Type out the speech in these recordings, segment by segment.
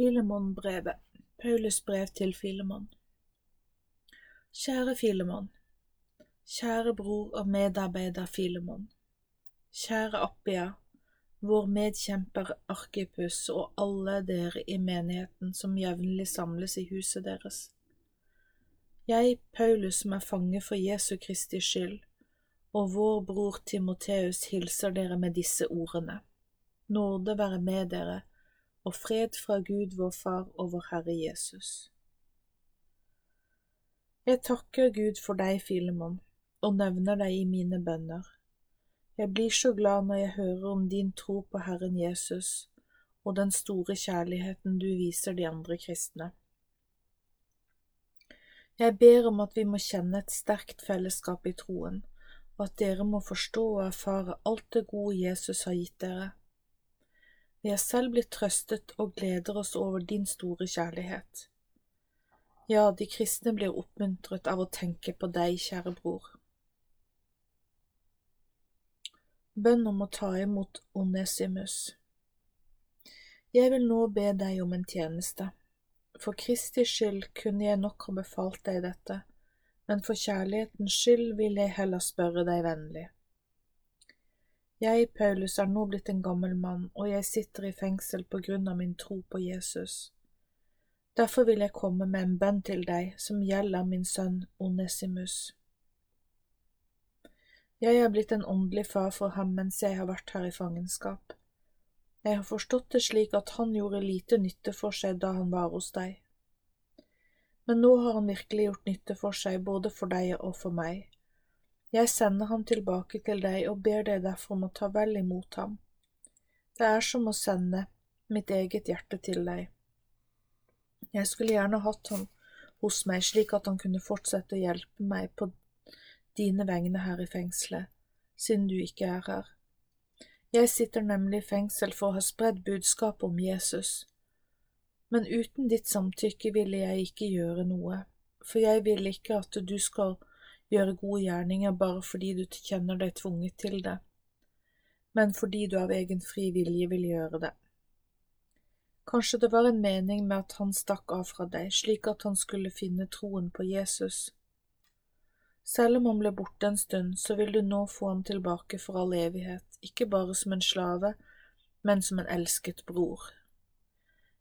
Filemon-brevet Paulus brev til Filemon Kjære Filemon, kjære bror og medarbeider Filemon, kjære Appia, vår medkjemper Arkipus og alle dere i menigheten som jevnlig samles i huset deres. Jeg, Paulus, som er fange for Jesu Kristi skyld, og vår bror Timoteus hilser dere med disse ordene. Nåde være med dere og fred fra Gud vår Far og vår Herre Jesus. Jeg takker Gud for deg, Filemon, og nevner deg i mine bønner. Jeg blir så glad når jeg hører om din tro på Herren Jesus og den store kjærligheten du viser de andre kristne. Jeg ber om at vi må kjenne et sterkt fellesskap i troen, og at dere må forstå og erfare alt det gode Jesus har gitt dere vi er selv blitt trøstet og gleder oss over din store kjærlighet. Ja, de kristne blir oppmuntret av å tenke på deg, kjære bror. Bønn om å ta imot Onesimus Jeg vil nå be deg om en tjeneste. For Kristi skyld kunne jeg nok ha befalt deg dette, men for kjærlighetens skyld vil jeg heller spørre deg vennlig. Jeg, Paulus, er nå blitt en gammel mann, og jeg sitter i fengsel på grunn av min tro på Jesus. Derfor vil jeg komme med en bønn til deg som gjelder min sønn Onesimus. Jeg er blitt en åndelig far for ham mens jeg har vært her i fangenskap. Jeg har forstått det slik at han gjorde lite nytte for seg da han var hos deg. Men nå har han virkelig gjort nytte for seg både for deg og for meg jeg sender ham tilbake til deg og ber deg derfor om å ta vel imot ham. Det er som å sende mitt eget hjerte til deg. Jeg skulle gjerne hatt ham hos meg slik at han kunne fortsette å hjelpe meg på dine vegne her i fengselet, siden du ikke er her. Jeg sitter nemlig i fengsel for å ha spredd budskapet om Jesus, men uten ditt samtykke ville jeg ikke gjøre noe, for jeg vil ikke at du skal gjøre gode gjerninger bare fordi du kjenner deg tvunget til det, men fordi du av egen fri vilje vil gjøre det. Kanskje det var en mening med at han stakk av fra deg, slik at han skulle finne troen på Jesus. Selv om han ble borte en stund, så vil du nå få ham tilbake for all evighet, ikke bare som en slave, men som en elsket bror.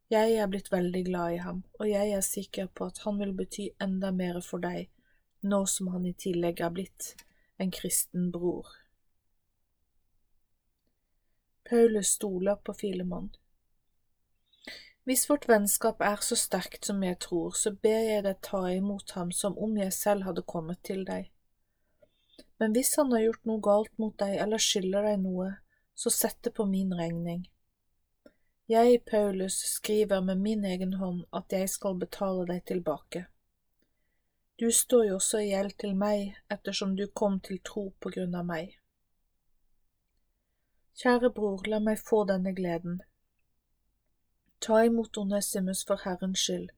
Jeg er blitt veldig glad i ham, og jeg er sikker på at han vil bety enda mer for deg nå som han i tillegg er blitt en kristen bror. Paulus stoler på Filemon. Hvis vårt vennskap er så sterkt som jeg tror, så ber jeg deg ta imot ham som om jeg selv hadde kommet til deg. Men hvis han har gjort noe galt mot deg eller skylder deg noe, så sett det på min regning. Jeg, Paulus, skriver med min egen hånd at jeg skal betale deg tilbake. Du står jo også i gjeld til meg ettersom du kom til tro på grunn av meg. Kjære bror, la meg få denne gleden. Ta imot Onesimus for Herrens skyld,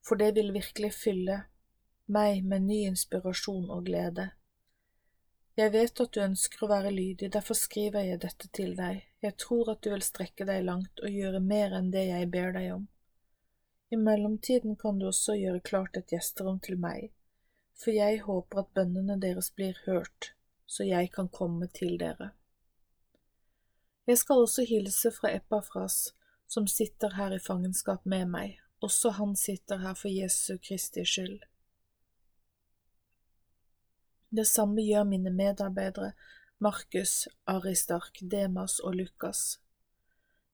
for det vil virkelig fylle meg med ny inspirasjon og glede. Jeg vet at du ønsker å være lydig, derfor skriver jeg dette til deg. Jeg tror at du vil strekke deg langt og gjøre mer enn det jeg ber deg om. I mellomtiden kan du også gjøre klart et gjesterom til meg, for jeg håper at bønnene deres blir hørt, så jeg kan komme til dere. Jeg skal også hilse fra Epafras, som sitter her i fangenskap med meg, også han sitter her for Jesu Kristi skyld. Det samme gjør mine medarbeidere Markus, Aristark, Demas og Lukas.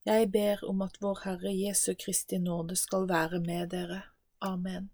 Jeg ber om at vår Herre Jesu Kristi nåde skal være med dere. Amen.